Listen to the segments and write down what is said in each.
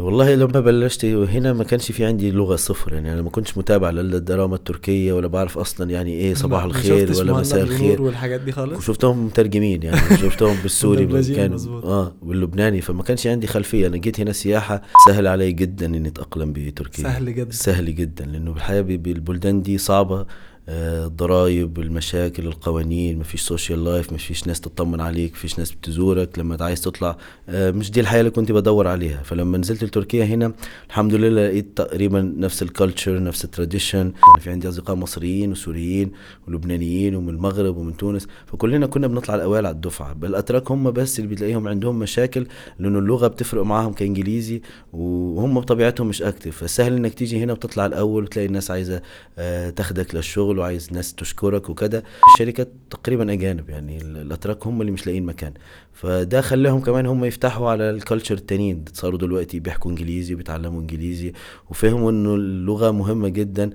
والله لما بلشت هنا ما كانش في عندي لغة صفر يعني أنا ما كنتش متابع للدراما التركية ولا بعرف أصلا يعني إيه صباح الخير ولا مساء الخير. والحاجات دي خالص؟ وشفتهم مترجمين يعني شفتهم بالسوري كان. آه باللبناني فما كانش عندي خلفية. أنا جيت هنا سياحة سهل علي جدا إني أتأقلم بتركيا. سهل جدا. سهل جدا لأنه بالحياة بي- بالبلدان دي صعبة. الضرايب المشاكل القوانين مفيش social life مفيش ناس تطمن عليك مفيش ناس بتزورك لما عايز تطلع آه، مش دي الحياة اللي كنت بدور عليها. فلما نزلت لتركيا هنا الحمد لله لقيت تقريبا نفس ال culture نفس ال tradition أنا في عندي أصدقاء مصريين وسوريين ولبنانيين ومن المغرب ومن تونس. فكلنا كنا بنطلع الأوائل على الدفعة. بل الاتراك هم بس اللي بتلاقيهم عندهم مشاكل لأنه اللغة بتفرق معاهم كإنجليزي وهم بطبيعتهم مش active فسهل إنك تيجي هنا وتطلع الأول وتلاقي الناس عايزة آه، تاخدك للشغل. وعايز ناس تشكرك وكده الشركات تقريبا أجانب يعني ال- الأتراك هم اللي مش لاقيين مكان. فده خلاهم كمان هم يفتحوا على ال culture التانيين صاروا دلوقتي بيحكوا إنجليزي وبيتعلموا إنجليزي وفهموا إنه اللغة مهمة جدا.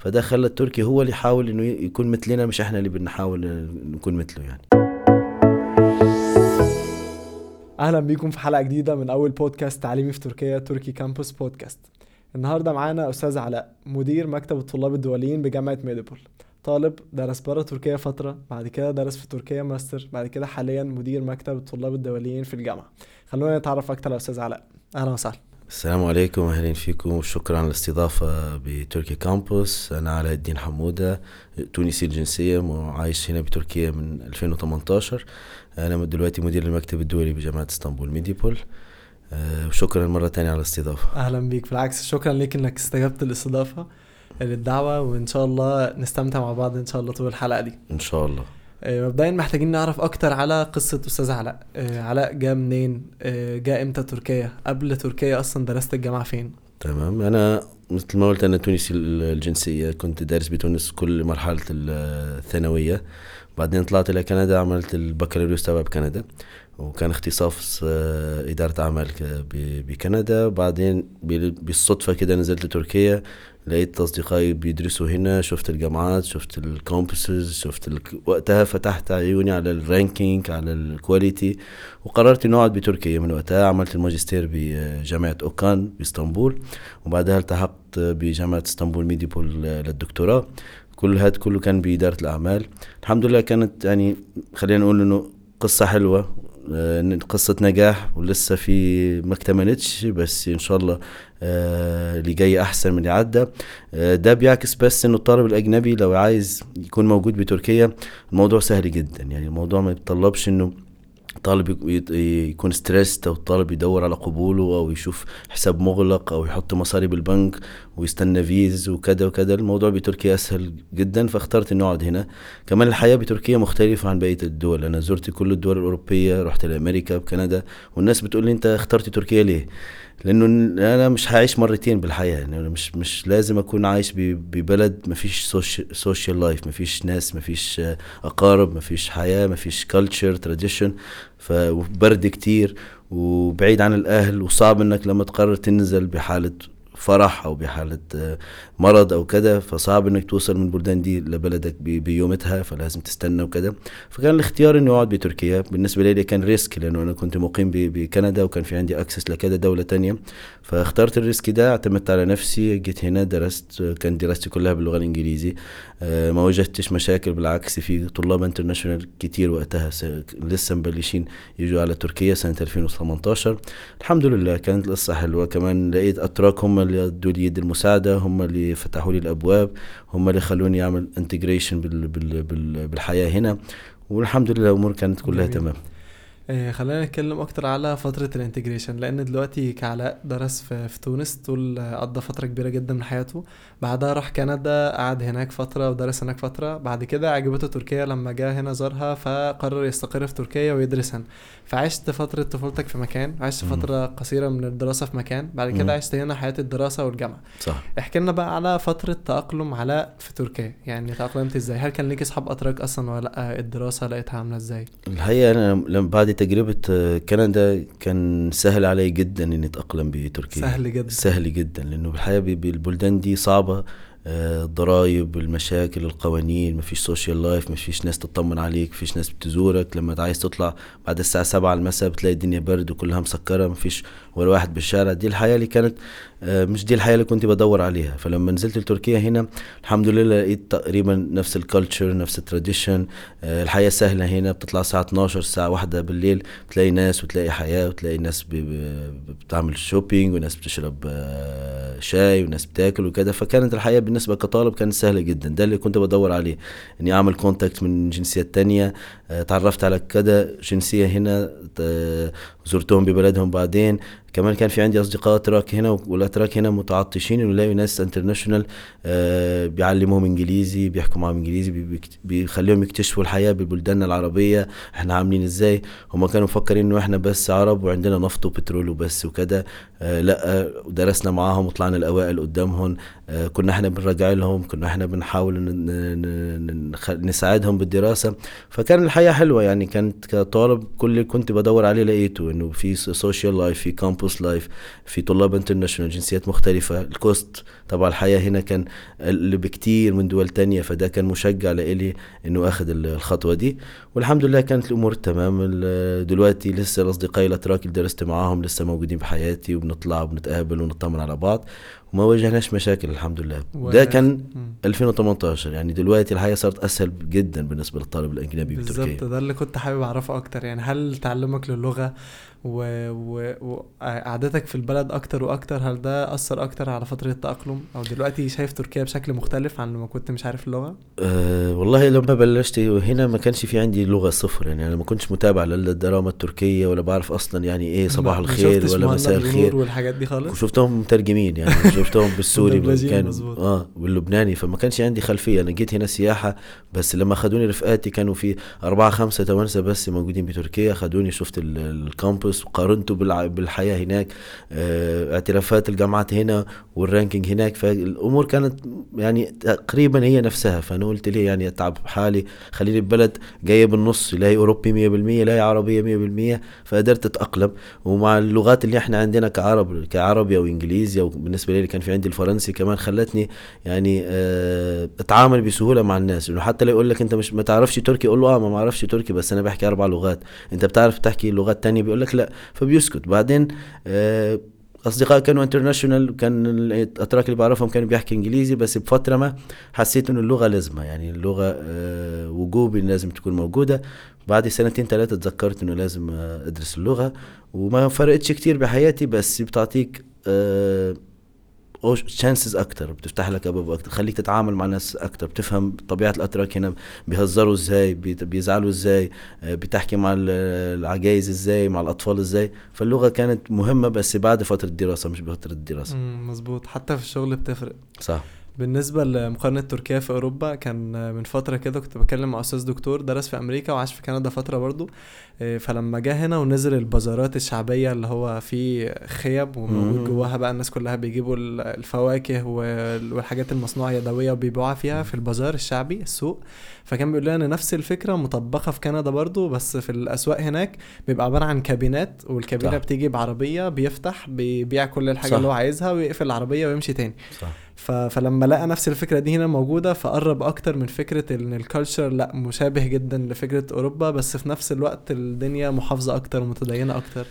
فده خلى التركي هو اللي يحاول إنه يكون مثلنا مش إحنا اللي بنحاول نكون مثله يعني. أهلا بيكم في حلقة جديدة من أول بودكاست تعليمي في تركيا تركي كامبوس بودكاست النهارده معانا أستاذ علاء مدير مكتب الطلاب الدوليين بجامعة ميديبول. طالب درس بره تركيا فترة بعد كده درس في تركيا ماستر بعد كده حاليا مدير مكتب الطلاب الدوليين في الجامعة. خلونا نتعرف أكتر على أستاذ علاء. أهلا وسهلا. السلام عليكم أهلا فيكم وشكرا على الاستضافة بتركيا كامبوس. أنا علاء الدين حمودة تونسي الجنسية وعايش هنا بتركيا من 2018 أنا دلوقتي مدير المكتب الدولي بجامعة إسطنبول ميديبول. وشكرا مرة تانية على الاستضافة. أهلا بيك. بالعكس شكرا ليك إنك استجبت الاستضافه للدعوة وإن شاء الله نستمتع مع بعض إن شاء الله طول الحلقة دي. إن شاء الله. آه، مبدئيا محتاجين نعرف أكتر على قصة أستاذ علاء. آه، علاء جه منين؟ آه، جه إمتى تركيا؟ قبل تركيا أصلا درست الجامعة فين؟ تمام. أنا مثل ما قلت أنا تونسي الجنسية. كنت دارس بتونس كل مرحلة الثانوية. بعدين طلعت إلى كندا عملت البكالوريوس تبع بكندا. وكان اختصاص آه، إدارة أعمال بكندا. بعدين بال- بالصدفة كده نزلت لتركيا لقيت أصدقائي بيدرسوا هنا. شفت الجامعات شفت ال campuses شفت ال... وقتها فتحت عيوني على ال ranking على ال quality وقررت إني أقعد بتركيا. من وقتها عملت الماجستير بجامعة أوكان باسطنبول وبعدها التحقت بجامعة إسطنبول ميديبول للدكتوراه. كل هذا كله كان بإدارة الأعمال. الحمد لله كانت يعني خلينا نقول إنه قصة حلوة قصة نجاح ولسه في ما اكتملتش بس إن شاء الله آه، اللي جاي أحسن من اللي عدى. آه، ده بيعكس بس إنه الطالب الأجنبي لو عايز يكون موجود بتركيا الموضوع سهل جدا. يعني الموضوع ما يتطلبش إنه طالب يكون stressed أو الطالب يدور على قبوله أو يشوف حساب مغلق أو يحط مصاري بالبنك ويستنى فيز وكذا وكذا الموضوع بتركيا أسهل جدا فاخترت إني أقعد هنا. كمان الحياة بتركيا مختلفة عن بقية الدول. أنا زرت كل الدول الأوروبية رحت لأمريكا بكندا والناس بتقول لي أنت اخترت تركيا ليه؟ لأنه أنا مش هعيش مرتين بالحياة يعني أنا مش مش لازم أكون عايش ببلد ما فيش social life ما فيش ناس ما فيش أقارب ما فيش حياة ما فيش culture tradition فبرد كتير وبعيد عن الأهل وصعب إنك لما تقرر تنزل بحالة فرح أو بحالة مرض أو كده فصعب إنك توصل من البلدان دي لبلدك بيومتها فلازم تستنى وكده. فكان الاختيار اني اقعد بتركيا. بالنسبة لي كان risk لأنه أنا كنت مقيم بكندا وكان في عندي access لكذا دولة تانية. فاخترت ال risk ده اعتمدت على نفسي جيت هنا درست كان دراستي كلها باللغة الإنجليزي. آه، ما واجهتش مشاكل بالعكس في طلاب international كتير وقتها لسه مبلشين يجوا على تركيا سنة 2018 الحمد لله كانت القصة حلوة. كمان لقيت أتراك هم اللي ادوا لي يد المساعدة هم اللي فتحوا لي الأبواب. هم اللي خلوني أعمل integration بال بال بال بالحياة هنا. والحمد لله الأمور كانت كلها جميل. تمام. آه، خلينا نتكلم أكتر على فترة ال integration لأن دلوقتي كعلاء درس في, في تونس طول آه، قضى فترة كبيرة جدا من حياته. بعدها راح كندا قعد هناك فترة ودرس هناك فترة. بعد كده عجبته تركيا لما جه هنا زارها فقرر يستقر في تركيا ويدرس هنا فعشت فترة طفولتك في مكان عشت مم. فترة قصيرة من الدراسة في مكان. بعد مم. كده عشت هنا حياة الدراسة والجامعة. صح. احكي لنا بقى على فترة تأقلم علاء في تركيا. يعني تأقلمت إزاي؟ هل كان ليك أصحاب اتراك أصلا ولا لأ؟ الدراسة لقيتها عاملة إزاي؟ الحقيقة أنا لما بعد تجربة آه، كندا كان سهل علي جدا إني أتأقلم بتركيا. سهل جدا. سهل جدا لأنه الحياة ب- بالبلدان دي صعبة آه، الضرايب المشاكل القوانين مفيش social life مفيش ناس تطمن عليك مفيش ناس بتزورك. لما عايز تطلع بعد الساعة سبعة المساء بتلاقي الدنيا برد وكلها مسكرة مفيش ولا واحد بالشارع دي الحياة اللي كانت آه، مش دي الحياة اللي كنت بدور عليها. فلما نزلت لتركيا هنا الحمد لله لقيت تقريبا نفس ال culture نفس ال tradition آه، الحياة سهلة هنا بتطلع الساعة 12 الساعة واحدة بالليل بتلاقي ناس وتلاقي حياة وتلاقي ناس بتعمل shopping وناس بتشرب شاي وناس بتاكل وكده. فكانت الحياة بالنسبة كطالب كانت سهلة جدا. ده اللي كنت بدور عليه إني أعمل contact من جنسيات تانية. آه، تعرفت على كذا جنسية هنا زرتهم ببلدهم بعدين. كمان كان في عندي أصدقاء اتراك هنا والاتراك هنا متعطشين انه يلاقوا ناس international آه بيعلموهم إنجليزي بيحكوا معاهم إنجليزي بيخليهم يكتشفوا الحياة ببلداننا العربية إحنا عاملين إزاي؟ هم كانوا مفكرين إنه إحنا بس عرب وعندنا نفط وبترول وبس وكده آه لأ درسنا معاهم وطلعنا الأوائل قدامهم. كنا إحنا بنراجع لهم كنا إحنا بنحاول نساعدهم بالدراسة. فكان الحياة حلوة يعني كانت كطالب كل اللي كنت بدور عليه لقيته إنه في social life في campus life في طلاب international جنسيات مختلفة ال cost تبع الحياة هنا كان أقل بكتير من دول تانية فده كان مشجع لإلي إنه اخذ الخطوة دي. والحمد لله كانت الأمور تمام. دلوقتي لسه الأصدقاء الأتراك اللي درست معاهم لسه موجودين بحياتي وبنطلع وبنتقابل ونطمن على بعض وما واجهناش مشاكل الحمد لله. و... ده كان 2018 يعني دلوقتي الحياة صارت أسهل جدا بالنسبة للطالب الأجنبي بتركيا بالظبط ده اللي كنت حابب أعرفه أكتر. يعني هل تعلمك للغة؟ وقعدتك و... في البلد أكتر وأكتر هل ده أثر أكتر على فترة التأقلم؟ أو دلوقتي شايف تركيا بشكل مختلف عن لما كنت مش عارف اللغة؟ أه والله لما بلشت هنا ما كانش في عندي لغة صفر يعني أنا ما كنتش متابع للدراما التركية ولا بعرف أصلا يعني إيه صباح الخير ولا مساء الخير. والحاجات دي خالص؟ وشفتهم مترجمين يعني شفتهم بالسوري كان آه باللبناني فما كانش عندي خلفية. أنا جيت هنا سياحة بس لما اخذوني رفقاتي كانوا في أربعة خمسة توانسة بس موجودين بتركيا اخذوني شفت ال campus وقارنته بالحياة هناك آه اعترافات الجامعات هنا وال ranking هناك فالأمور كانت يعني تقريبا هي نفسها. فأنا قلت ليه يعني أتعب حالي خليني ببلد جاية بالنص لا هي اوروبي 100% لا هي عربيه 100% فقدرت أتأقلم. ومع اللغات اللي إحنا عندنا كعرب كعربي أو إنجليزي أو بالنسبة لي كان في عندي الفرنسي كمان خلتني يعني آه أتعامل بسهولة مع الناس. إنه حتى لو يقول لك أنت مش ما تعرفش تركي قول له آه ما بعرفش تركي بس أنا بحكي أربع لغات. أنت بتعرف تحكي لغات تانية؟ بيقول لك لا فبيسكت. بعدين آه أصدقاء كانوا انترناشونال كان الأتراك اللي بعرفهم كانوا بيحكي إنجليزي بس بفترة ما حسيت إنه اللغة لازمة. يعني اللغة أه وجوبي لازم تكون موجودة. بعد سنتين ثلاثة تذكرت إنه لازم أدرس اللغة. وما فرقتش كتير بحياتي بس بتعطيك أه تشانسز أكتر بتفتح لك أبواب أكتر خليك تتعامل مع ناس أكتر بتفهم طبيعة الأتراك هنا بيهزروا إزاي بيزعلوا إزاي آه، بتحكي مع العجايز إزاي مع الأطفال إزاي. فاللغة كانت مهمة بس بعد فترة الدراسة مش بفترة الدراسة. مظبوط. حتى في الشغل بتفرق. صح. بالنسبة لمقارنة تركيا في أوروبا كان من فترة كده كنت بكلم مع أستاذ دكتور درس في أمريكا وعاش في كندا فترة برضو. آه، فلما جه هنا ونزل البازارات الشعبية اللي هو في خيب وموجود جواها بقى الناس كلها بيجيبوا الفواكه والحاجات المصنوعة يدوية وبيبيعوها فيها في البازار الشعبي السوق. فكان بيقول لنا نفس الفكرة مطبقة في كندا برضو بس في الأسواق هناك بيبقى عبارة عن كابينات والكابينة بتيجي بعربية بيفتح بيبيع كل الحاجة صح. اللي هو عايزها ويقفل العربية ويمشي تاني. صح. فلما لقى نفس الفكرة دي هنا موجودة فقرب أكتر من فكرة إن ال culture لأ مشابه جدا لفكرة أوروبا بس في نفس الوقت الدنيا محافظة أكتر ومتدينه أكتر.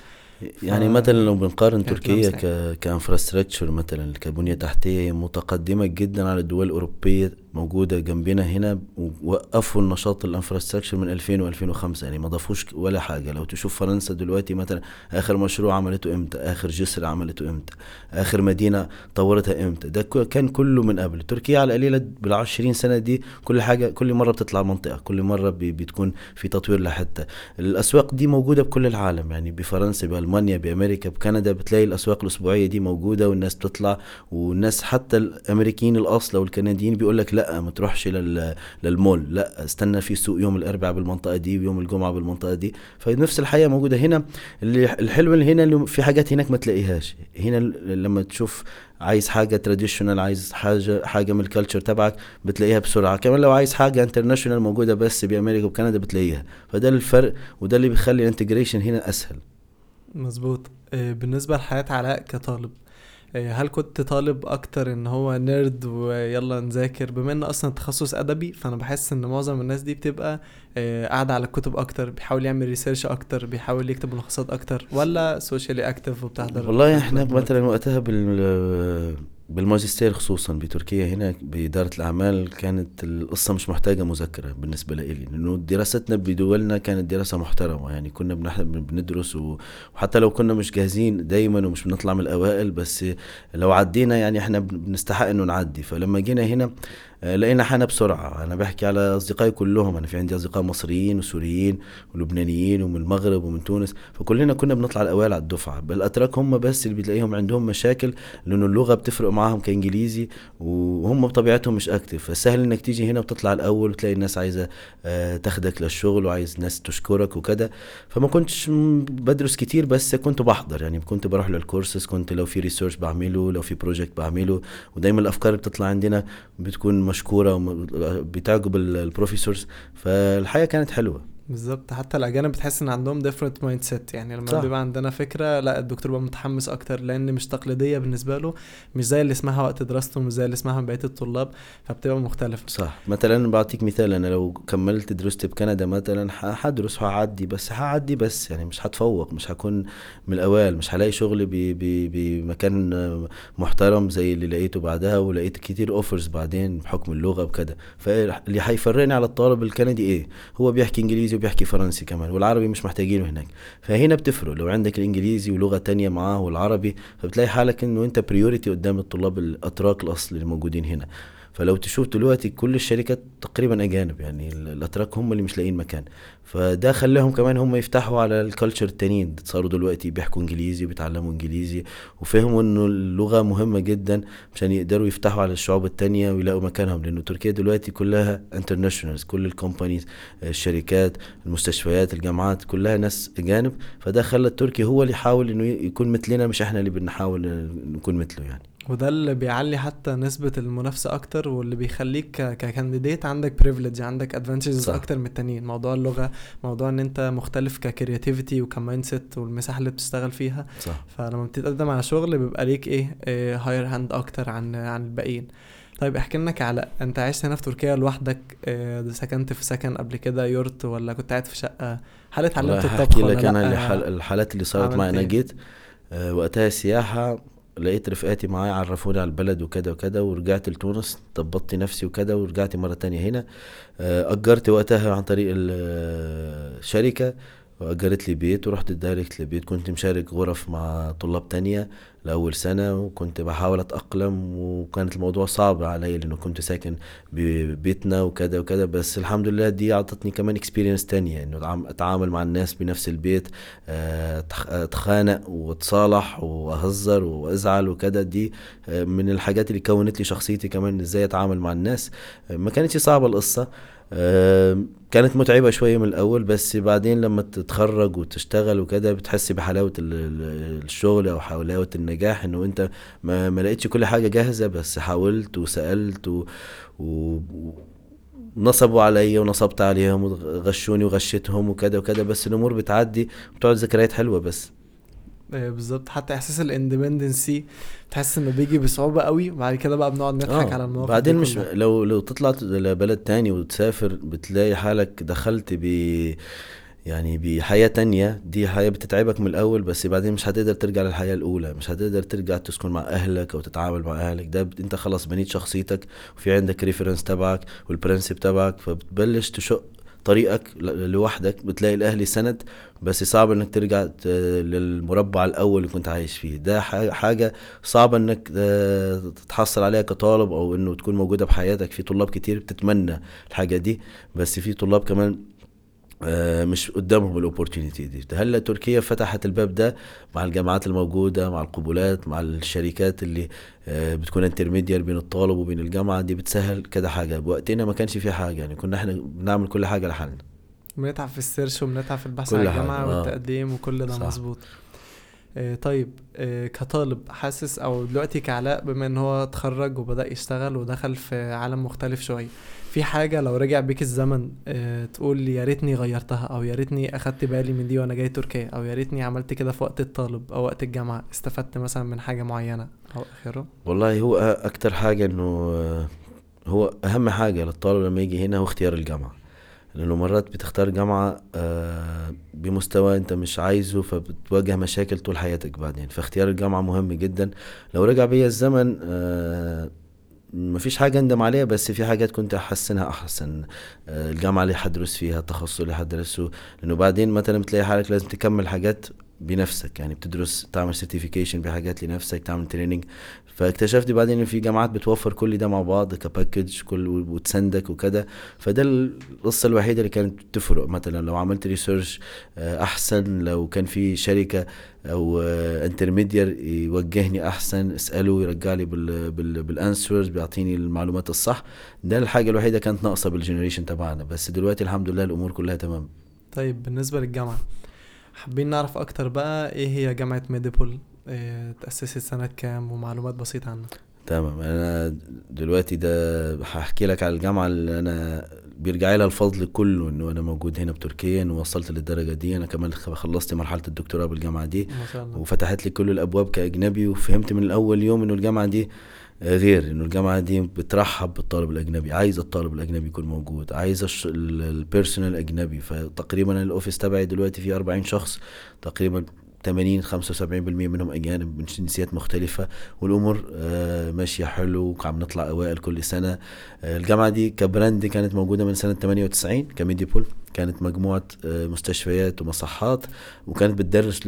يعني مثلا لو بنقارن تركيا ك... ك infrastructure مثلا كبنيه تحتية متقدمة جدا على الدول الأوروبية موجودة جنبنا هنا ووقفوا النشاط ال infrastructure من 2000 و2005 يعني ما ضافوش ولا حاجة. لو تشوف فرنسا دلوقتي مثلا آخر مشروع عملته إمتى؟ آخر جسر عملته إمتى؟ آخر مدينة طورتها إمتى؟ ده كان كله من قبل. تركيا على القليلة بال20 سنة دي كل حاجة كل مرة بتطلع منطقة كل مرة بتكون في تطوير لحتى الأسواق دي موجودة بكل العالم. يعني بفرنسا بألمانيا بأمريكا بكندا بتلاقي الأسواق الأسبوعية دي موجودة والناس بتطلع والناس حتى الأمريكيين الأصل والكنديين بيقول لك لأ لا ما تروحش للمول. لا استنى في سوق يوم الأربعاء بالمنطقة دي ويوم الجمعة بالمنطقة دي. فنفس الحياة موجودة هنا. اللي الحلو اللي هنا اللي في حاجات هناك ما تلاقيهاش. هنا لما تشوف عايز حاجة traditional عايز حاجة حاجة من ال culture تبعك بتلاقيها بسرعة. كمان لو عايز حاجة international موجودة بس بأمريكا وكندا بتلاقيها. فده الفرق وده اللي بيخلي ال integration هنا أسهل. مظبوط. آه، بالنسبة لحياة علاء كطالب هل كنت طالب أكتر إن هو nerd ويلا نذاكر؟ بما إن أصلا تخصص أدبي فأنا بحس إن معظم الناس دي بتبقى آه، قاعدة على الكتب أكتر بيحاول يعمل research أكتر بيحاول يكتب ملخصات أكتر ولا socially active وبتحضر؟ والله إحنا مثلا وقتها بال بالماجستير خصوصا بتركيا هنا بإدارة الأعمال كانت القصة مش محتاجة مذاكرة بالنسبة لي لأنه دراستنا بدولنا كانت دراسة محترمة يعني كنا بندرس وحتى لو كنا مش جاهزين دايما ومش بنطلع من الأوائل بس لو عدينا يعني إحنا بنستحق إنه نعدي. فلما جينا هنا لقينا حالنا بسرعة. أنا بحكي على أصدقائي كلهم. أنا في عندي أصدقاء مصريين وسوريين ولبنانيين ومن المغرب ومن تونس. فكلنا كنا بنطلع الأوائل على الدفعة. بالأتراك هم بس اللي بتلاقيهم عندهم مشاكل لأنه اللغة بتفرق معاهم كإنجليزي وهم بطبيعتهم مش active. فسهل إنك تيجي هنا وتطلع الأول وتلاقي الناس عايزة آه، تاخدك للشغل وعايز ناس تشكرك وكده. فما كنتش بدرس كتير بس كنت بحضر. يعني كنت بروح للكورسز كنت لو في research بعمله لو في project بعمله. ودايما الأفكار اللي بتطلع عندنا بتكون مشكورة بتعجب ال professors فالحياه كانت حلوة. بالظبط. حتى الأجانب بتحس إن عندهم different mindset يعني لما صح. بيبقى عندنا فكرة لا الدكتور بقى متحمس أكتر لأن مش تقليدية بالنسبة له مش زي اللي اسمها وقت دراسته مش زي اللي اسمها بقية الطلاب فبتبقى مختلفة. صح. مثلا بعطيك مثال أنا لو كملت دراستي بكندا مثلا حدرس وهعدي بس هعدي بس. يعني مش هتفوق مش هكون من الأوائل. مش هلاقي شغل بمكان محترم زي اللي لقيته بعدها ولقيت كتير offers بعدين بحكم اللغة وكده. فاللي هيفرقني على الطالب الكندي إيه؟ هو بيحكي إنجليزي انجليزي وبيحكي فرنسي كمان والعربي مش محتاجينه هناك. فهنا بتفرق لو عندك الإنجليزي ولغة تانية معاه والعربي فبتلاقي حالك إنه أنت priority قدام الطلاب الأتراك الاصل اللي موجودين هنا. فلو تشوف دلوقتي كل الشركات تقريبا أجانب يعني الأتراك هم اللي مش لاقيين مكان. فده خلاهم كمان هم يفتحوا على ال culture التانيين. صاروا دلوقتي بيحكوا إنجليزي وبيتعلموا إنجليزي وفهموا إنه اللغة مهمة جدا عشان يقدروا يفتحوا على الشعوب التانية ويلاقوا مكانهم. لأنه تركيا دلوقتي كلها internationals كل ال companies الشركات المستشفيات الجامعات كلها ناس أجانب. فده خلى التركي هو اللي يحاول إنه يكون مثلنا مش إحنا اللي بنحاول نكون مثله يعني. وده اللي بيعلي حتى نسبة المنافسة أكتر واللي بيخليك ك candidate عندك privilege عندك advantages أكتر من التانيين. موضوع اللغة موضوع إن أنت مختلف ك creativity وك mindset والمساحة اللي بتشتغل فيها. صح. فلما بتتقدم على شغل بيبقى ليك إيه, higher hand أكتر عن عن الباقيين. طيب احكي لنا على أنت عشت هنا في تركيا لوحدك آه سكنت في سكن قبل كده yurt ولا كنت قاعد في شقة؟ هل اتعلمت الطبخ ولا لك أنا الحالات اللي صارت معي أنا إيه؟ جيت آه وقتها سياحة لقيت رفقاتي معايا عرفوني على البلد وكده وكده ورجعت لتونس ظبطت نفسي وكده ورجعت مرة تانية هنا. آه، أجرت وقتها عن طريق الشركة وأجرت لي بيت ورحت direct لبيت. كنت مشارك غرف مع طلاب تانية لأول سنة وكنت بحاول أتأقلم وكانت الموضوع صعب علي لأنه كنت ساكن ببيتنا وكذا وكذا. بس الحمد لله دي أعطتني كمان experience تانية إنه أتعامل مع الناس بنفس البيت آه، أتخانق وأتصالح وأهزر وأزعل وكذا. دي آه، من الحاجات اللي كونت لي شخصيتي كمان إزاي أتعامل مع الناس. آه، ما كانتش صعبة القصة. كانت متعبة شوية من الأول بس بعدين لما تتخرج وتشتغل وكده بتحس بحلاوة الشغل أو حلاوة النجاح إنه أنت ما, ما لقيتش كل حاجة جاهزة بس حاولت وسألت و, و نصبوا عليا ونصبت عليهم وغشوني وغشيتهم وكده وكده بس الأمور بتعدي وبتقعد ذكريات حلوة بس. بالظبط. حتى إحساس الاندبندنسي تحس إنه بيجي بصعوبة قوي وبعد كده بقى بنقعد نضحك آه. على المواقف بعدين مش لو لو تطلع لبلد تاني وتسافر بتلاقي حالك دخلت ب يعني بحياة تانية. دي حياة بتتعبك من الأول بس بعدين مش هتقدر ترجع للحياة الأولى. مش هتقدر ترجع تسكن مع أهلك أو تتعامل مع أهلك. ده أنت خلاص بنيت شخصيتك وفي عندك ريفرنس تبعك والبرنسيب تبعك فبتبلش تشق طريقك لوحدك بتلاقي الأهلي سند بس صعب إنك ترجع للمربع الأول اللي كنت عايش فيه. ده حاجة صعبه إنك آه، تتحصل عليها كطالب أو إنه تكون موجودة بحياتك. في طلاب كتير بتتمنى الحاجة دي بس في طلاب كمان مش قدامهم ال opportunity دي. هلا تركيا فتحت الباب ده مع الجامعات الموجودة مع القبولات مع الشركات اللي آه، بتكون intermediary بين الطالب وبين الجامعة دي بتسهل كذا حاجة. بوقتنا ما كانش في حاجة يعني كنا إحنا بنعمل كل حاجة لحالنا. بنتعب في ال search وبنتعب في البحث عن الجامعة آه. والتقديم وكل ده مظبوط. آه طيب آه كطالب حاسس أو دلوقتي كعلاء بما إن هو اتخرج وبدأ يشتغل ودخل في عالم مختلف شوية في حاجة لو رجع بيك الزمن آه تقول يا ريتني غيرتها أو يا ريتني أخدت بالي من دي وأنا جاي تركيا أو يا ريتني عملت كده في وقت الطالب أو وقت الجامعة استفدت مثلا من حاجة معينة أو آخره؟ والله هو أكتر حاجة إنه آه، هو أهم حاجة للطالب لما يجي هنا هو اختيار الجامعة. لأنه مرات بتختار جامعة آه، بمستوى أنت مش عايزه فبتواجه مشاكل طول حياتك بعدين. فاختيار الجامعة مهم جدا. لو رجع بيا الزمن آه، مفيش حاجة اندم عليها بس في حاجات كنت أحسنها أحسن. آه، الجامعة اللي حدرس فيها التخصص اللي حدرسه. لأنه بعدين مثلا بتلاقي حالك لازم تكمل حاجات بنفسك يعني بتدرس تعمل certification بحاجات لنفسك تعمل training فاكتشفت بعدين إن في جامعات بتوفر كل ده مع بعض ك package كل وتسندك وكده. فده القصة الوحيدة اللي كانت تفرق مثلا لو عملت research آه، أحسن. لو كان في شركة أو intermédiaire آه، يوجهني أحسن اسأله يرجع لي بال answers بيعطيني المعلومات الصح. ده الحاجة الوحيدة كانت ناقصة بال generation تبعنا. بس دلوقتي الحمد لله الأمور كلها تمام. طيب بالنسبة للجامعة حابين نعرف أكتر بقى إيه هي جامعة ميديبول؟ إيه تأسست سنة كام؟ ومعلومات بسيطة عنها. تمام. أنا دلوقتي ده هحكي لك على الجامعة اللي أنا بيرجع لها الفضل كله انه أنا موجود هنا بتركيا انه وصلت للدرجة دي. أنا كمان خلصت مرحلة الدكتوراه بالجامعة دي. ما شاء الله. وفتحت لي كل الأبواب كأجنبي وفهمت من الأول يوم إنه الجامعة دي غير إنه الجامعة دي بترحب بالطالب الأجنبي عايزه الطالب الأجنبي يكون موجود عايزه ال personnel الاجنبي فتقريبا ال office تبعي دلوقتي فيه 40 شخص تقريبا 80 75% منهم أجانب من جنسيات مختلفة. والأمور آه، ماشية حلو وعم نطلع أوائل كل سنة. آه، الجامعة دي ك brand كانت موجودة من سنة 98 كميديبول. كانت مجموعة آه، مستشفيات ومصحات وكانت بتدرس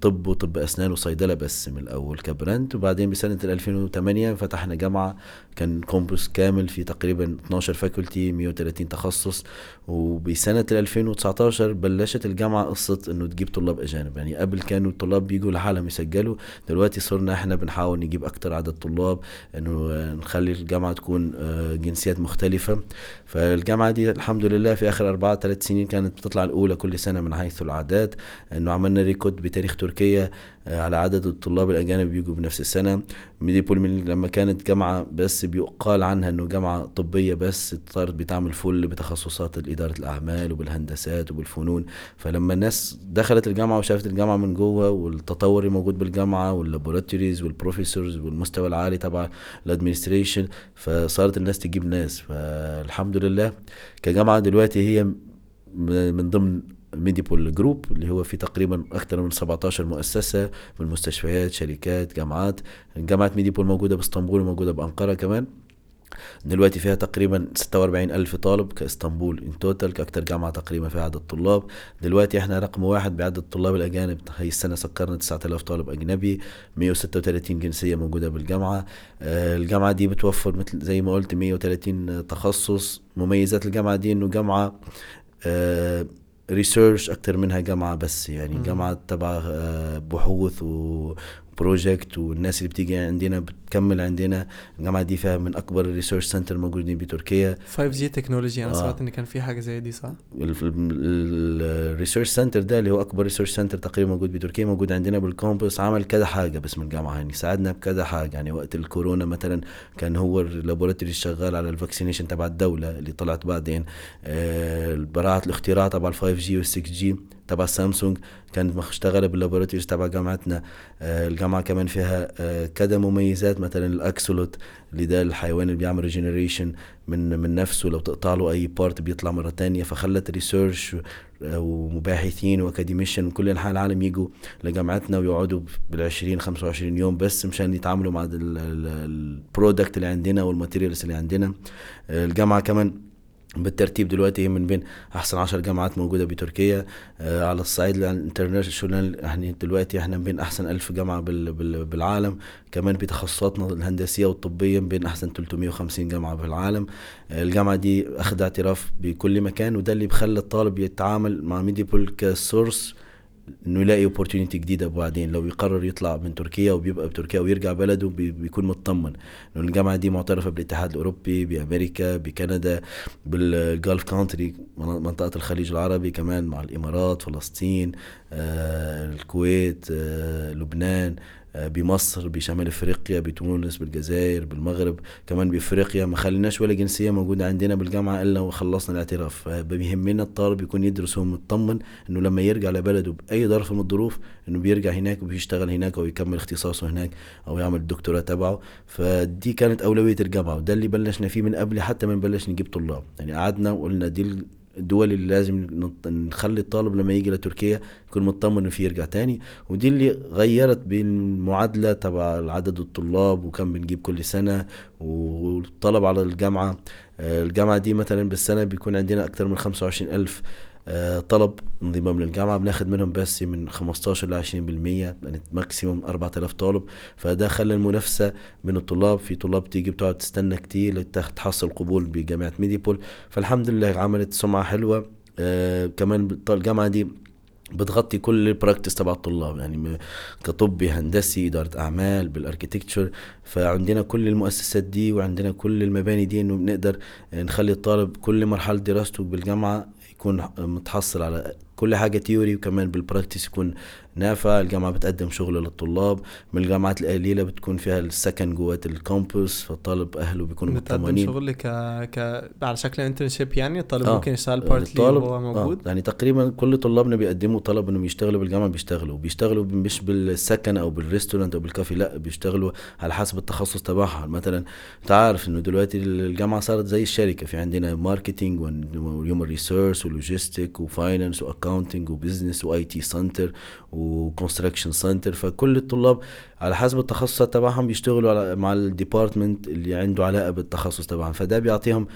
طب وطب أسنان وصيدلة بس من الأول ك brand وبعدين بسنة 2008 فتحنا جامعة كان campus كامل في تقريبا 12 faculty 130 تخصص. وبسنة 2019 بلشت الجامعة قصة إنه تجيب طلاب أجانب. يعني قبل كانوا الطلاب بيجوا لحالهم يسجلوا دلوقتي صرنا إحنا بنحاول نجيب أكتر عدد طلاب إنه نخلي الجامعة تكون آه، جنسيات مختلفة. فالجامعة دي الحمد لله في آخر أربعة ثلاث سنين كانت بتطلع الأولى كل سنة من حيث الاعداد إنه عملنا record بتاريخ تركيا على عدد الطلاب الأجانب بيجوا بنفس السنة. ميديبول من لما كانت جامعة بس بيقال عنها إنه جامعة طبية بس صارت بتعمل full بتخصصات اداره الأعمال وبالهندسات وبالفنون. فلما الناس دخلت الجامعة وشافت الجامعة من جوه والتطور الموجود بالجامعة وال laboratories وال professors والمستوى العالي تبع ال administration فصارت الناس تجيب ناس. فالحمد لله كجامعة دلوقتي هي من ضمن ميديبول group اللي هو في تقريبا أكثر من 17 مؤسسة من مستشفيات شركات جامعات. جامعه ميديبول موجودة بإسطنبول وموجودة بأنقرة كمان. دلوقتي فيها تقريبا 46 ألف طالب كإسطنبول in total كأكتر جامعة تقريبا فيها عدد طلاب دلوقتي إحنا رقم واحد بعدد الطلاب الأجانب. هي السنة سكرنا 9000 طالب أجنبي 136 جنسية موجودة بالجامعة. آه، الجامعة دي بتوفر مثل زي ما قلت 130 تخصص. مميزات الجامعة دي إنه جامعة آه، research أكتر منها جامعة بس يعني جامعة تبع آه، بحوث و project والناس اللي بتيجي عندنا بتكمل عندنا. الجامعة دي فيها من أكبر ال research center موجودين بتركيا. 5G technology أنا آه. سمعت إن كان في حاجة زي دي صح؟ ال research center ده اللي هو أكبر research center تقريبا موجود بتركيا موجود عندنا بال campus عمل كذا حاجة باسم الجامعة يعني ساعدنا بكذا حاجة يعني. وقت الكورونا مثلا كان هو ال laboratory شغال على ال vaccination تبع الدولة اللي طلعت بعدين. آه براءة الاختراع تبع ال 5 جي وال 6 جي تبع سامسونج كانت مشتغله بال laboratories تبع جامعتنا. آه الجامعة كمان فيها آه كذا مميزات مثلا ال axolotl اللي ده الحيوان اللي بيعمل regeneration من من نفسه. لو تقطع له أي part بيطلع مرة تانية. فخلت research آه، ومباحثين و academician من كل أنحاء العالم يجوا لجامعتنا ويقعدوا بال 20 25 يوم بس مشان يتعاملوا مع ال product اللي عندنا وال materials اللي عندنا. الجامعة كمان بالترتيب دلوقتي هي من بين أحسن عشر جامعات موجودة بتركيا آه على الصعيد ال international يعني دلوقتي إحنا من بين أحسن ألف جامعة بال بال بالعالم. كمان بتخصصاتنا الهندسية والطبية من بين أحسن 350 جامعة بالعالم. آه الجامعة دي أخذ اعتراف بكل مكان وده اللي بخلي الطالب يتعامل مع ميديبول ك source إنه يلاقي opportunity جديدة بعدين. لو يقرر يطلع من تركيا وبيبقى بتركيا ويرجع بلده بيكون مطمن إنه الجامعة دي معترفة بالاتحاد الأوروبي بأمريكا بكندا بال Gulf country منطقة الخليج العربي كمان مع الإمارات فلسطين آه، الكويت آه، لبنان بمصر بشمال إفريقيا بتونس بالجزائر بالمغرب كمان بإفريقيا. ما خليناش ولا جنسية موجودة عندنا بالجامعة إلا وخلصنا الاعتراف. فبيهمنا الطالب يكون يدرس وهو مطمن إنه لما يرجع لبلده بأي ظرف من الظروف إنه بيرجع هناك وبيشتغل هناك أو يكمل اختصاصه هناك أو يعمل الدكتوراه تبعه. فدي كانت أولوية الجامعة وده اللي بلشنا فيه من قبل حتى ما نبلش نجيب طلاب. يعني قعدنا وقلنا دي الدول اللي لازم نخلي الطالب لما يجي لتركيا يكون مطمن إنه في يرجع تاني. ودي اللي غيرت بالمعادله تبع عدد الطلاب وكم بنجيب كل سنة والطلب على الجامعة آه، الجامعة دي مثلا بالسنة بيكون عندنا أكثر من 25 ألف طلب انضمام للجامعة بناخد منهم بس من 15 ل 20% يعني maximum 4000 طالب. فده خلى المنافسة بين الطلاب في طلاب تيجي بتقعد تستنى كتير تحصل قبول بجامعة ميديبول. فالحمد لله عملت سمعة حلوة. آه كمان الجامعة دي بتغطي كل ال practice تبع الطلاب يعني كطبي هندسي إدارة أعمال بال architecture فعندنا كل المؤسسات دي وعندنا كل المباني دي إنه بنقدر نخلي الطالب كل مرحلة دراسته بالجامعة يكون متحصل على كل حاجة theory وكمان بال practice يكون نافع الجامعة بتقدم شغل للطلاب من الجامعات القليلة بتكون فيها السكن جوات ال campus فالطالب أهله بيكونوا مطمئنين شغل ك... ك على شكل internship يعني الطالب آه. ممكن يشتغل partly وهو آه. موجود آه. يعني تقريبا كل طلابنا بيقدموا طلب إنهم يشتغلوا بالجامعة بيشتغلوا بيشتغلوا مش بالسكن أو بال restaurant أو بالكافي لأ بيشتغلوا على حسب التخصص تبعها مثلا أنت عارف إنه دلوقتي الجامعة صارت زي الشركة في عندنا ماركتينج وهيومن ريسيرش ولوجيستيك وفاينانس واكاونتنج وبزنس واي تي سنتر وكونستراكشن سنتر فكل الطلاب على حسب التخصصات تبعهم بيشتغلوا على مع ال department اللي عنده علاقة بالتخصص تبعهم. فده بيعطيهم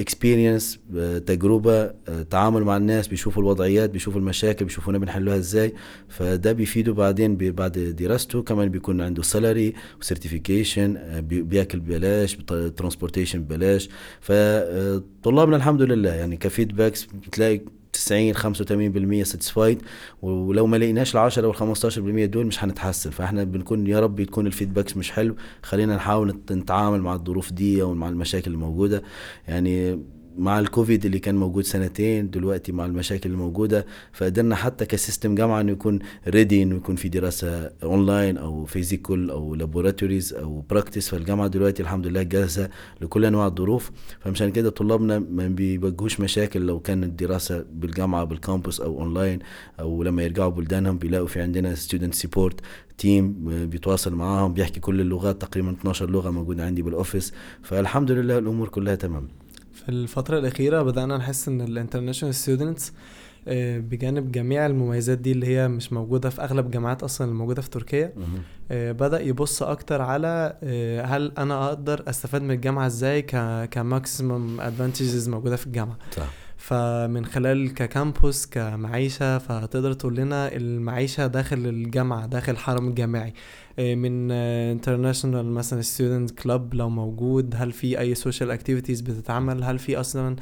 experience آه تجربة آه تعامل مع الناس بيشوفوا الوضعيات بيشوفوا المشاكل بيشوفونا بنحلها إزاي. فده بيفيده بعدين بعد دراسته. كمان بيكون عنده salary و certification آه بياكل ببلاش transportation ببلاش. فطلابنا الحمد لله يعني ك feedbacks بتلاقي 90 85% ساتسفايد ولو ما لقيناش ال 10 وال 15% دول مش هنتحسن. فاحنا بنكون يا رب يكون ال feedbacks مش حلو. خلينا نحاول نتعامل مع الظروف دي ومع المشاكل الموجودة. يعني مع الكوفيد اللي كان موجود سنتين دلوقتي مع المشاكل الموجودة فقدرنا حتى ك system جامعة إنه يكون ready إنه يكون في دراسة اونلاين أو physical أو laboratories أو practice فالجامعة دلوقتي الحمد لله جاهزة لكل أنواع الظروف. فمشان كده طلابنا ما بيواجهوش مشاكل لو كانت الدراسة بالجامعة بال campus أو اونلاين أو لما يرجعوا بلدانهم بيلاقوا في عندنا student support team بيتواصل معاهم بيحكي كل اللغات تقريبا 12 لغة موجودة عندي بال office فالحمد لله الأمور كلها تمام. في الفترة الأخيرة بدأنا نحس إن ال international students آه، بجانب جميع المميزات دي اللي هي مش موجودة في أغلب الجامعات أصلا الموجودة في تركيا آه، بدأ يبص أكتر على آه، هل أنا أقدر أستفاد من الجامعة إزاي ك maximum advantages موجودة في الجامعة. صح. فمن خلال ك campus كمعيشة فتقدر تقول لنا المعيشة داخل الجامعة داخل الحرم الجامعي من international مثلا student club لو موجود هل في أي social activities بتتعمل؟ هل في أصلا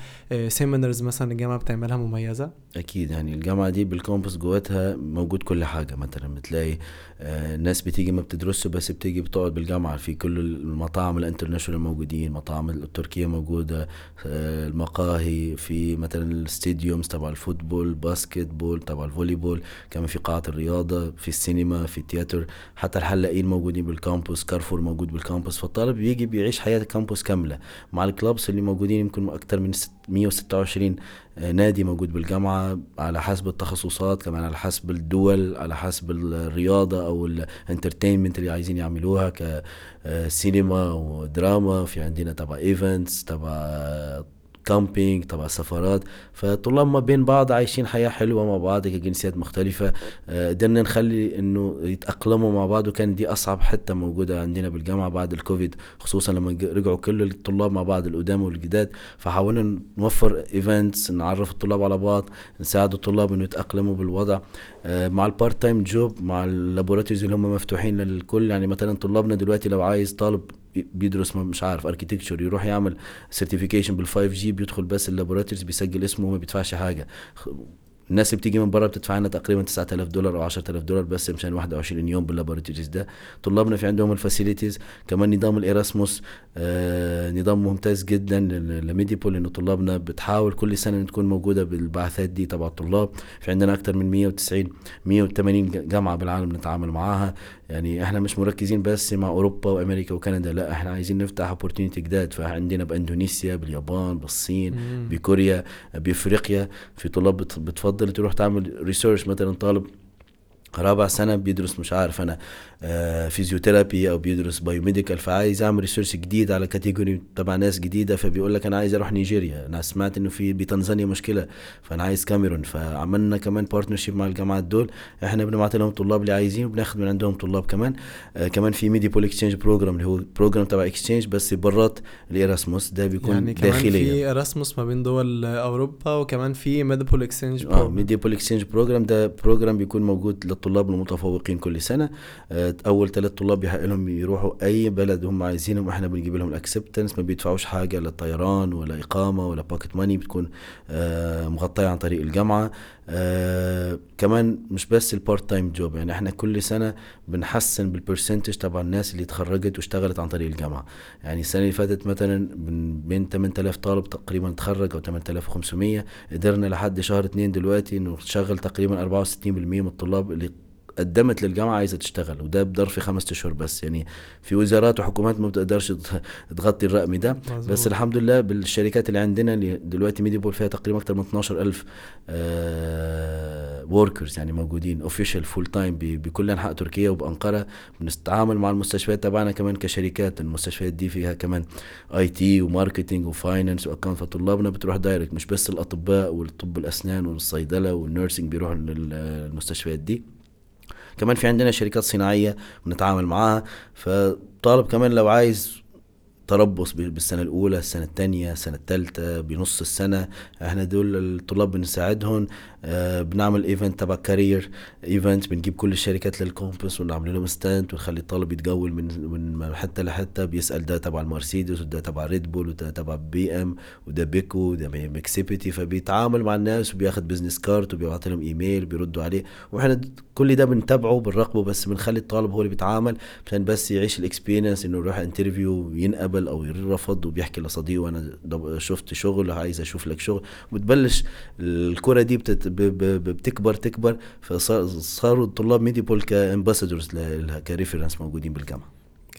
seminars مثلا الجامعة بتعملها مميزة؟ أكيد يعني الجامعة دي بال campus جواتها موجود كل حاجة مثلا بتلاقي الناس آه، بتيجي ما بتدرسوا بس بتيجي بتقعد بالجامعة في كل المطاعم ال international موجودين المطاعم التركية موجودة آه، المقاهي في مثلا ال stadiums تبع ال football basketball تبع ال volleyball كمان في قاعة الرياضة في السينما في التياتر حتى الحلاقين موجودين بال campus كارفور موجود بال campus فالطالب بيجي بيعيش حياة ال campus كاملة. مع ال clubs اللي موجودين يمكن أكثر من 126 آه، نادي موجود بالجامعة على حسب التخصصات كمان على حسب الدول على حسب الرياضة أو ال entertainment اللي عايزين يعملوها كسينما ودراما في عندنا تبع events تبع camping تبع سفرات. فطلاب ما بين بعض عايشين حياة حلوة مع بعض كجنسيات مختلفة. آه، قدرنا نخلي إنه يتأقلموا مع بعض وكان دي أصعب حتة موجودة عندنا بالجامعة بعد الكوفيد خصوصا لما رجعوا كل الطلاب مع بعض القدام والجداد. فحاولنا نوفر events نعرف الطلاب على بعض نساعد الطلاب إنه يتأقلموا بالوضع. مع ال part time job مع ال laboratories اللي هم مفتوحين للكل. يعني مثلا طلابنا دلوقتي لو عايز طالب بيدرس مش عارف architecture يروح يعمل certification بال 5G بيدخل بس ال laboratories بيسجل اسمه وما بيدفعش حاجة. الناس اللي بتيجي من بره بتدفع لنا تقريبا 9000 دولار أو 10000 دولار بس مشان 21 يوم بال laboratories ده. طلابنا في عندهم ال facilities كمان نظام ال Erasmus آه نظام ممتاز جدا لميديبول انه طلابنا بتحاول كل سنة تكون موجودة بالبعثات دي تبع الطلاب. في عندنا أكثر من 190 180 جامعة بالعالم نتعامل معاها. يعني إحنا مش مركزين بس مع أوروبا وأمريكا وكندا لا إحنا عايزين نفتح opportunity جداد. فعندنا بأندونيسيا باليابان بالصين مم. بكوريا بأفريقيا. في طلاب بت- بتفضل تروح تعمل research مثلا طالب رابع سنة بيدرس مش عارف أنا. physiotherapy أو بيدرس biomedical فعايز أعمل research جديد على category تبع ناس جديدة فبيقول لك أنا عايز أروح نيجيريا. أنا سمعت إنه في بتنزانيا مشكلة فأنا عايز كاميرون. فعملنا كمان partnership مع الجامعات دول. إحنا بنبعت لهم طلاب اللي عايزين وبناخد من عندهم طلاب كمان. آه كمان في ميدي بول exchange program اللي هو program تبع exchange بس برات ال Erasmus. ده بيكون يعني كمان داخليا في Erasmus ما بين دول أوروبا وكمان في ميديبول exchange آه ميدي بول exchange program ده program بيكون موجود للطلاب المتفوقين كل سنة. آه، أول ثلاث طلاب بيحق لهم يروحوا أي بلد هم عايزينهم وإحنا بنجيب لهم ال acceptance ما بيدفعوش حاجة لا طيران ولا إقامة ولا pocket money بتكون آه، مغطية عن طريق الجامعة. آه كمان مش بس ال part time job يعني إحنا كل سنة بنحسن بال percentage تبع الناس اللي اتخرجت واشتغلت عن طريق الجامعة. يعني السنة اللي فاتت مثلا بين 8000 طالب تقريبا تخرج أو 8500 قدرنا لحد شهر اتنين دلوقتي إنه نشغل تقريبا 64% من الطلاب اللي قدمت للجامعة عايزة تشتغل وده بظرف خمسة أشهر بس. يعني في وزارات وحكومات ما بتقدرش تغ- تغطي الرقم ده. مظبوط. بس الحمد لله بالشركات اللي عندنا اللي دلوقتي ميدي بول فيها تقريبا أكتر من 12000 workers يعني موجودين official full time بكل أنحاء تركيا وبأنقرة. بنتعامل مع المستشفيات تبعنا كمان كشركات المستشفيات دي فيها كمان IT و marketing و finance و account فطلابنا بتروح direct مش بس الأطباء والطب الأسنان والصيدلة وال nursing بيروحوا للمستشفيات دي. كمان في عندنا شركات صناعية بنتعامل معاها فطالب كمان لو عايز يتربص بالسنة الأولى السنة الثانية السنة الثالثة بنص السنة إحنا دول الطلاب بنساعدهم بنعمل event تبع career event بنجيب كل الشركات لل campus ونعمل لهم stand ونخلي الطالب يتجول من من حتة لحتة بيسأل ده تبع المرسيدس وده تبع ريد بول وده تبع بي ام وده بيكو وده مكسيبيتي فبيتعامل مع الناس وبياخد business card وبيبعت لهم ايميل بيردوا عليه. وإحنا كل ده بنتابعه بنراقبه بس بنخلي الطالب هو اللي بيتعامل عشان بس يعيش ال experience إنه يروح interview وينقبل أو يرفض وبيحكي لصديقه أنا شفت شغل عايز أشوف لك شغل. وبتبلش الكرة دي بتت بتكبر تكبر فصاروا الطلاب ميدي بول ك ambassadors ك reference موجودين بالجامعة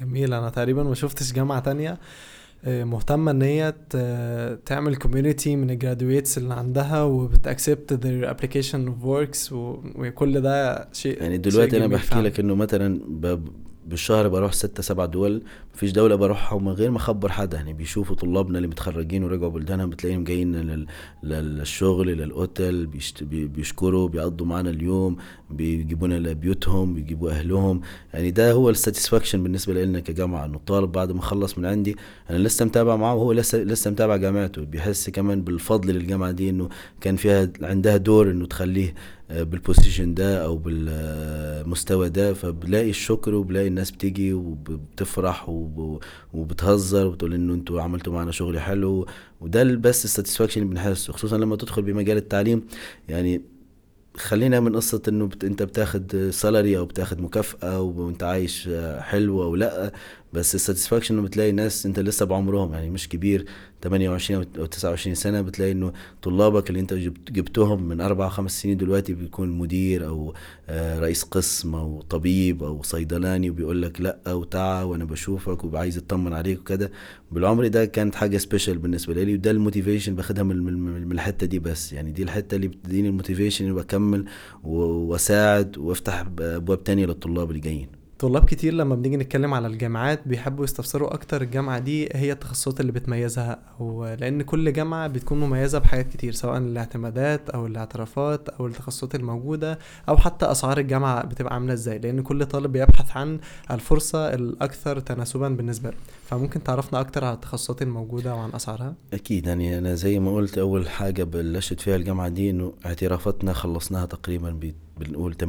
جميل أنا تقريبا ما شفتش جامعة تانية آه، مهتمة إن هي تعمل كوميونتي من الجرادويتس اللي عندها وبتاكسبت their application of works و- وكل ده شيء يعني شيء دلوقتي أنا جميل بحكي فعلاً. لك إنه مثلا بالشهر بروح ستة سبع دول مفيش دولة بروحها من غير ما اخبر حدا يعني بيشوفوا طلابنا اللي متخرجين ورجعوا بلدانهم بتلاقيهم جايين لل- لل- للشغل للأوتيل بيشت- بي- بيشكروا بيقضوا معنا اليوم بيجيبونا لبيوتهم بيجيبوا أهلهم. يعني ده هو ال satisfaction بالنسبة لنا كجامعة إنه الطالب بعد ما خلص من عندي أنا لسه متابع معه وهو لسه لسه متابع جامعته. بيحس كمان بالفضل للجامعة دي إنه كان فيها عندها دور إنه تخليه بال position ده أو بالمستوى ده فبلاقي الشكر وبلاقي الناس بتيجي وبتفرح وب- وبتهزر وبتقول انه أنتوا عملتوا معنا شغل حلو وده بس ال satisfaction اللي بنحسه خصوصا لما تدخل بمجال التعليم يعني خلينا من قصة إنه. أنت بتاخد salary أو بتاخد مكافأة وأنت عايش حلو أو لأ بس ال satisfaction إنه بتلاقي ناس أنت لسه بعمرهم يعني مش كبير 28 أو 29 سنة بتلاقي إنه طلابك اللي أنت جبت جبتهم من أربع خمس سنين دلوقتي بيكون مدير أو آه، رئيس قسم أو طبيب أو صيدلاني وبيقول لك لأ وتعا وأنا بشوفك وعايز أطمن عليك وكده. بالعمر ده كانت حاجة special بالنسبة لي وده ال motivation باخدها من, الحتة دي بس. يعني دي الحتة اللي بتديني ال motivation إني بكمل وأساعد وأفتح أبواب تانية للطلاب اللي جايين طلاب كتير لما بنيجي نتكلم على الجامعات بيحبوا يستفسروا أكتر الجامعة دي هي التخصصات اللي بتميزها أو لأن كل جامعة بتكون مميزة بحاجات كتير سواء الاعتمادات أو الاعترافات أو التخصصات الموجودة أو حتى أسعار الجامعة بتبقى عاملة إزاي لأن كل طالب بيبحث عن الفرصة الأكثر تناسبا بالنسبة له. فممكن تعرفنا أكتر على التخصصات الموجودة وعن أسعارها؟ أكيد يعني أنا زي ما قلت أول حاجة بلشت فيها الجامعة دي إنه اعترافاتنا خلصناها تقريبا بنقول 80%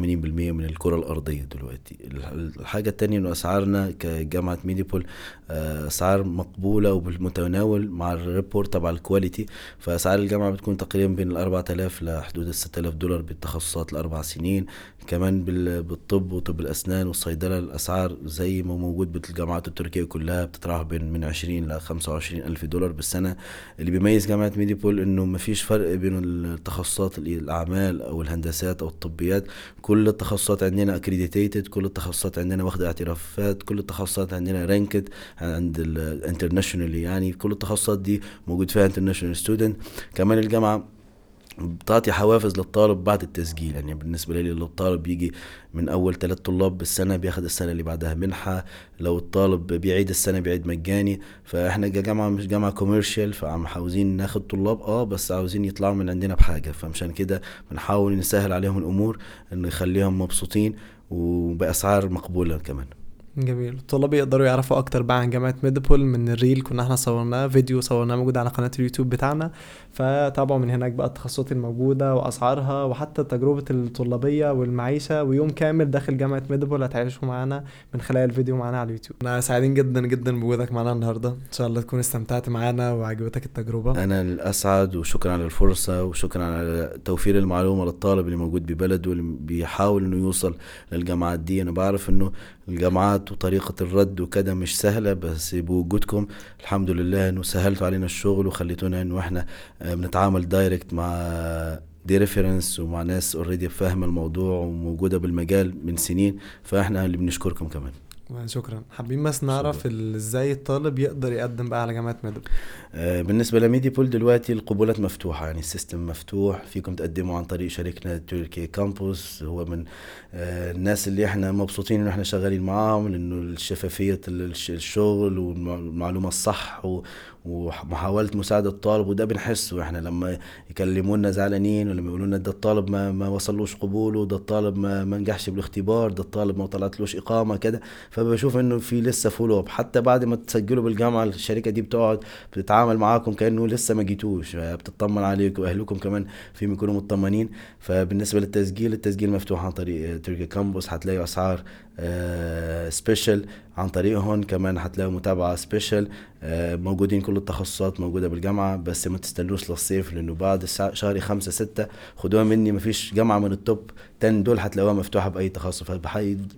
من الكرة الأرضية دلوقتي. الح- الحاجة التانية إنه أسعارنا كجامعة ميديبول آه، أسعار مقبولة وبالمتناول مع ال report تبع ال quality فأسعار الجامعة بتكون تقريبا بين ال 4000 لحدود ال 6000 دولار بالتخصصات الأربع سنين. كمان بالطب وطب الأسنان والصيدلة الأسعار زي ما موجود بالجامعات التركية كلها بتتراوح بين من 20 ل 25 ألف دولار بالسنة. اللي بيميز جامعة ميديبول إنه ما فيش فرق بين التخصصات الأعمال أو الهندسات أو الطبيات. كل التخصصات عندنا accredited كل التخصصات عندنا واخدة اعترافات كل التخصصات عندنا ranked عند ال international يعني. كل التخصصات دي موجود فيها international student كمان الجامعة بتعطي حوافز للطالب بعد التسجيل. يعني بالنسبة لي لو الطالب بيجي من أول ثلاث طلاب بالسنة بياخد السنة اللي بعدها منحة. لو الطالب بيعيد السنة بيعيد مجاني. فإحنا جامعة مش جامعة commercial فعم عاوزين ناخد طلاب آه بس عاوزين يطلعوا من عندنا بحاجة. فمشان كده بنحاول نسهل عليهم الأمور نخليهم مبسوطين وبأسعار مقبولة كمان. جميل. الطلاب يقدروا يعرفوا أكتر بقى عن جامعة ميدبول من ال reel. كنا إحنا صورناه فيديو صورناه موجود على قناة اليوتيوب بتاعنا. فتابعوا من هناك بقى التخصصات الموجودة وأسعارها وحتى تجربة الطلابية والمعيشة ويوم كامل داخل جامعة ميدبول هتعيشوا معانا من خلال الفيديو معانا على اليوتيوب. إحنا سعيدين جدا جدا بوجودك معانا النهارده. إن شاء الله تكون استمتعت معانا وعجبتك التجربة. أنا الأسعد وشكرا على الفرصة وشكرا على توفير المعلومة للطالب اللي موجود ببلده واللي بيحاول إنه يوصل للجامعات دي. أنا بعرف إنه الجامعات وطريقة الرد وكده مش سهلة بس بوجودكم الحمد لله إنه سهلتوا علينا الشغل وخليتونا إنه إحنا آه، بنتعامل direct مع دي reference ومع ناس already فاهمة الموضوع وموجودة بالمجال من سنين فإحنا اللي بنشكركم كمان. شكرا. حابين بس نعرف إزاي الطالب يقدر يقدم بقى على جامعة ميدبول. آه بالنسبة لميديبول دلوقتي القبولات مفتوحة يعني ال system مفتوح فيكم تقدموا عن طريق شركة تركي كامبوس هو من آه الناس اللي إحنا مبسوطين إنه إحنا شغالين معاهم لأنه الشفافية الشغل والمعلومه الصح ومحاولة مساعدة الطالب وده بنحسه. إحنا لما يكلمونا زعلانين ولما يقولوا لنا ده الطالب ما ما وصلوش قبوله ده الطالب ما ما نجحش بالاختبار ده الطالب ما طلعتلوش إقامة كده. فبشوف إنه في لسه follow up حتى بعد ما تسجلوا بالجامعة الشركة دي بتقعد بتتعامل معاكم كأنه لسه ما جيتوش. بتطمن عليكم واهلكم كمان فيهم يكونوا مطمنين. فبالنسبة للتسجيل التسجيل مفتوح عن طريق تركي كامبوس. هتلاقوا أسعار special آه، عن طريقهم كمان هتلاقوا متابعة special آه، موجودين كل التخصصات موجودة بالجامعة بس ما تستنوش للصيف لأنه بعد شهر خمسة ستة خدوها مني ما فيش جامعة من ال top 10 دول هتلاقوها مفتوحة بأي تخصص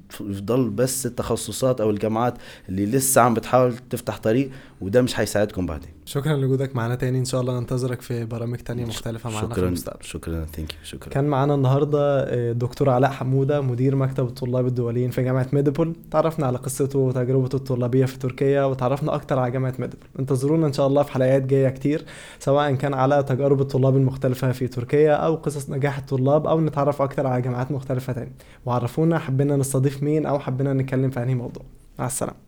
فيفضل بس التخصصات أو الجامعات اللي لسه عم بتحاول تفتح طريق وده مش هيساعدكم بعدين. شكرا لوجودك معانا تاني. إن شاء الله ننتظرك في برامج تانية مختلفة معانا في المستقبل. شكرا. thank you شكرا. كان معانا النهارده الدكتور آه، علاء حمودة مدير مكتب الطلاب الدوليين في جامعة ميديبول. تعرفنا على قصته وتجربته الطلابية في تركيا وتعرفنا أكتر على جامعة ميديبول. انتظرونا إن شاء الله في حلقات جاية كتير سواء كان على تجارب الطلاب المختلفة في تركيا أو قصص نجاح الطلاب أو نتعرف أكتر على جامعات مختلفة تاني. وعرفونا حبينا نستضيف مين أو حبينا نتكلم في أنهي موضوع. مع السلامة.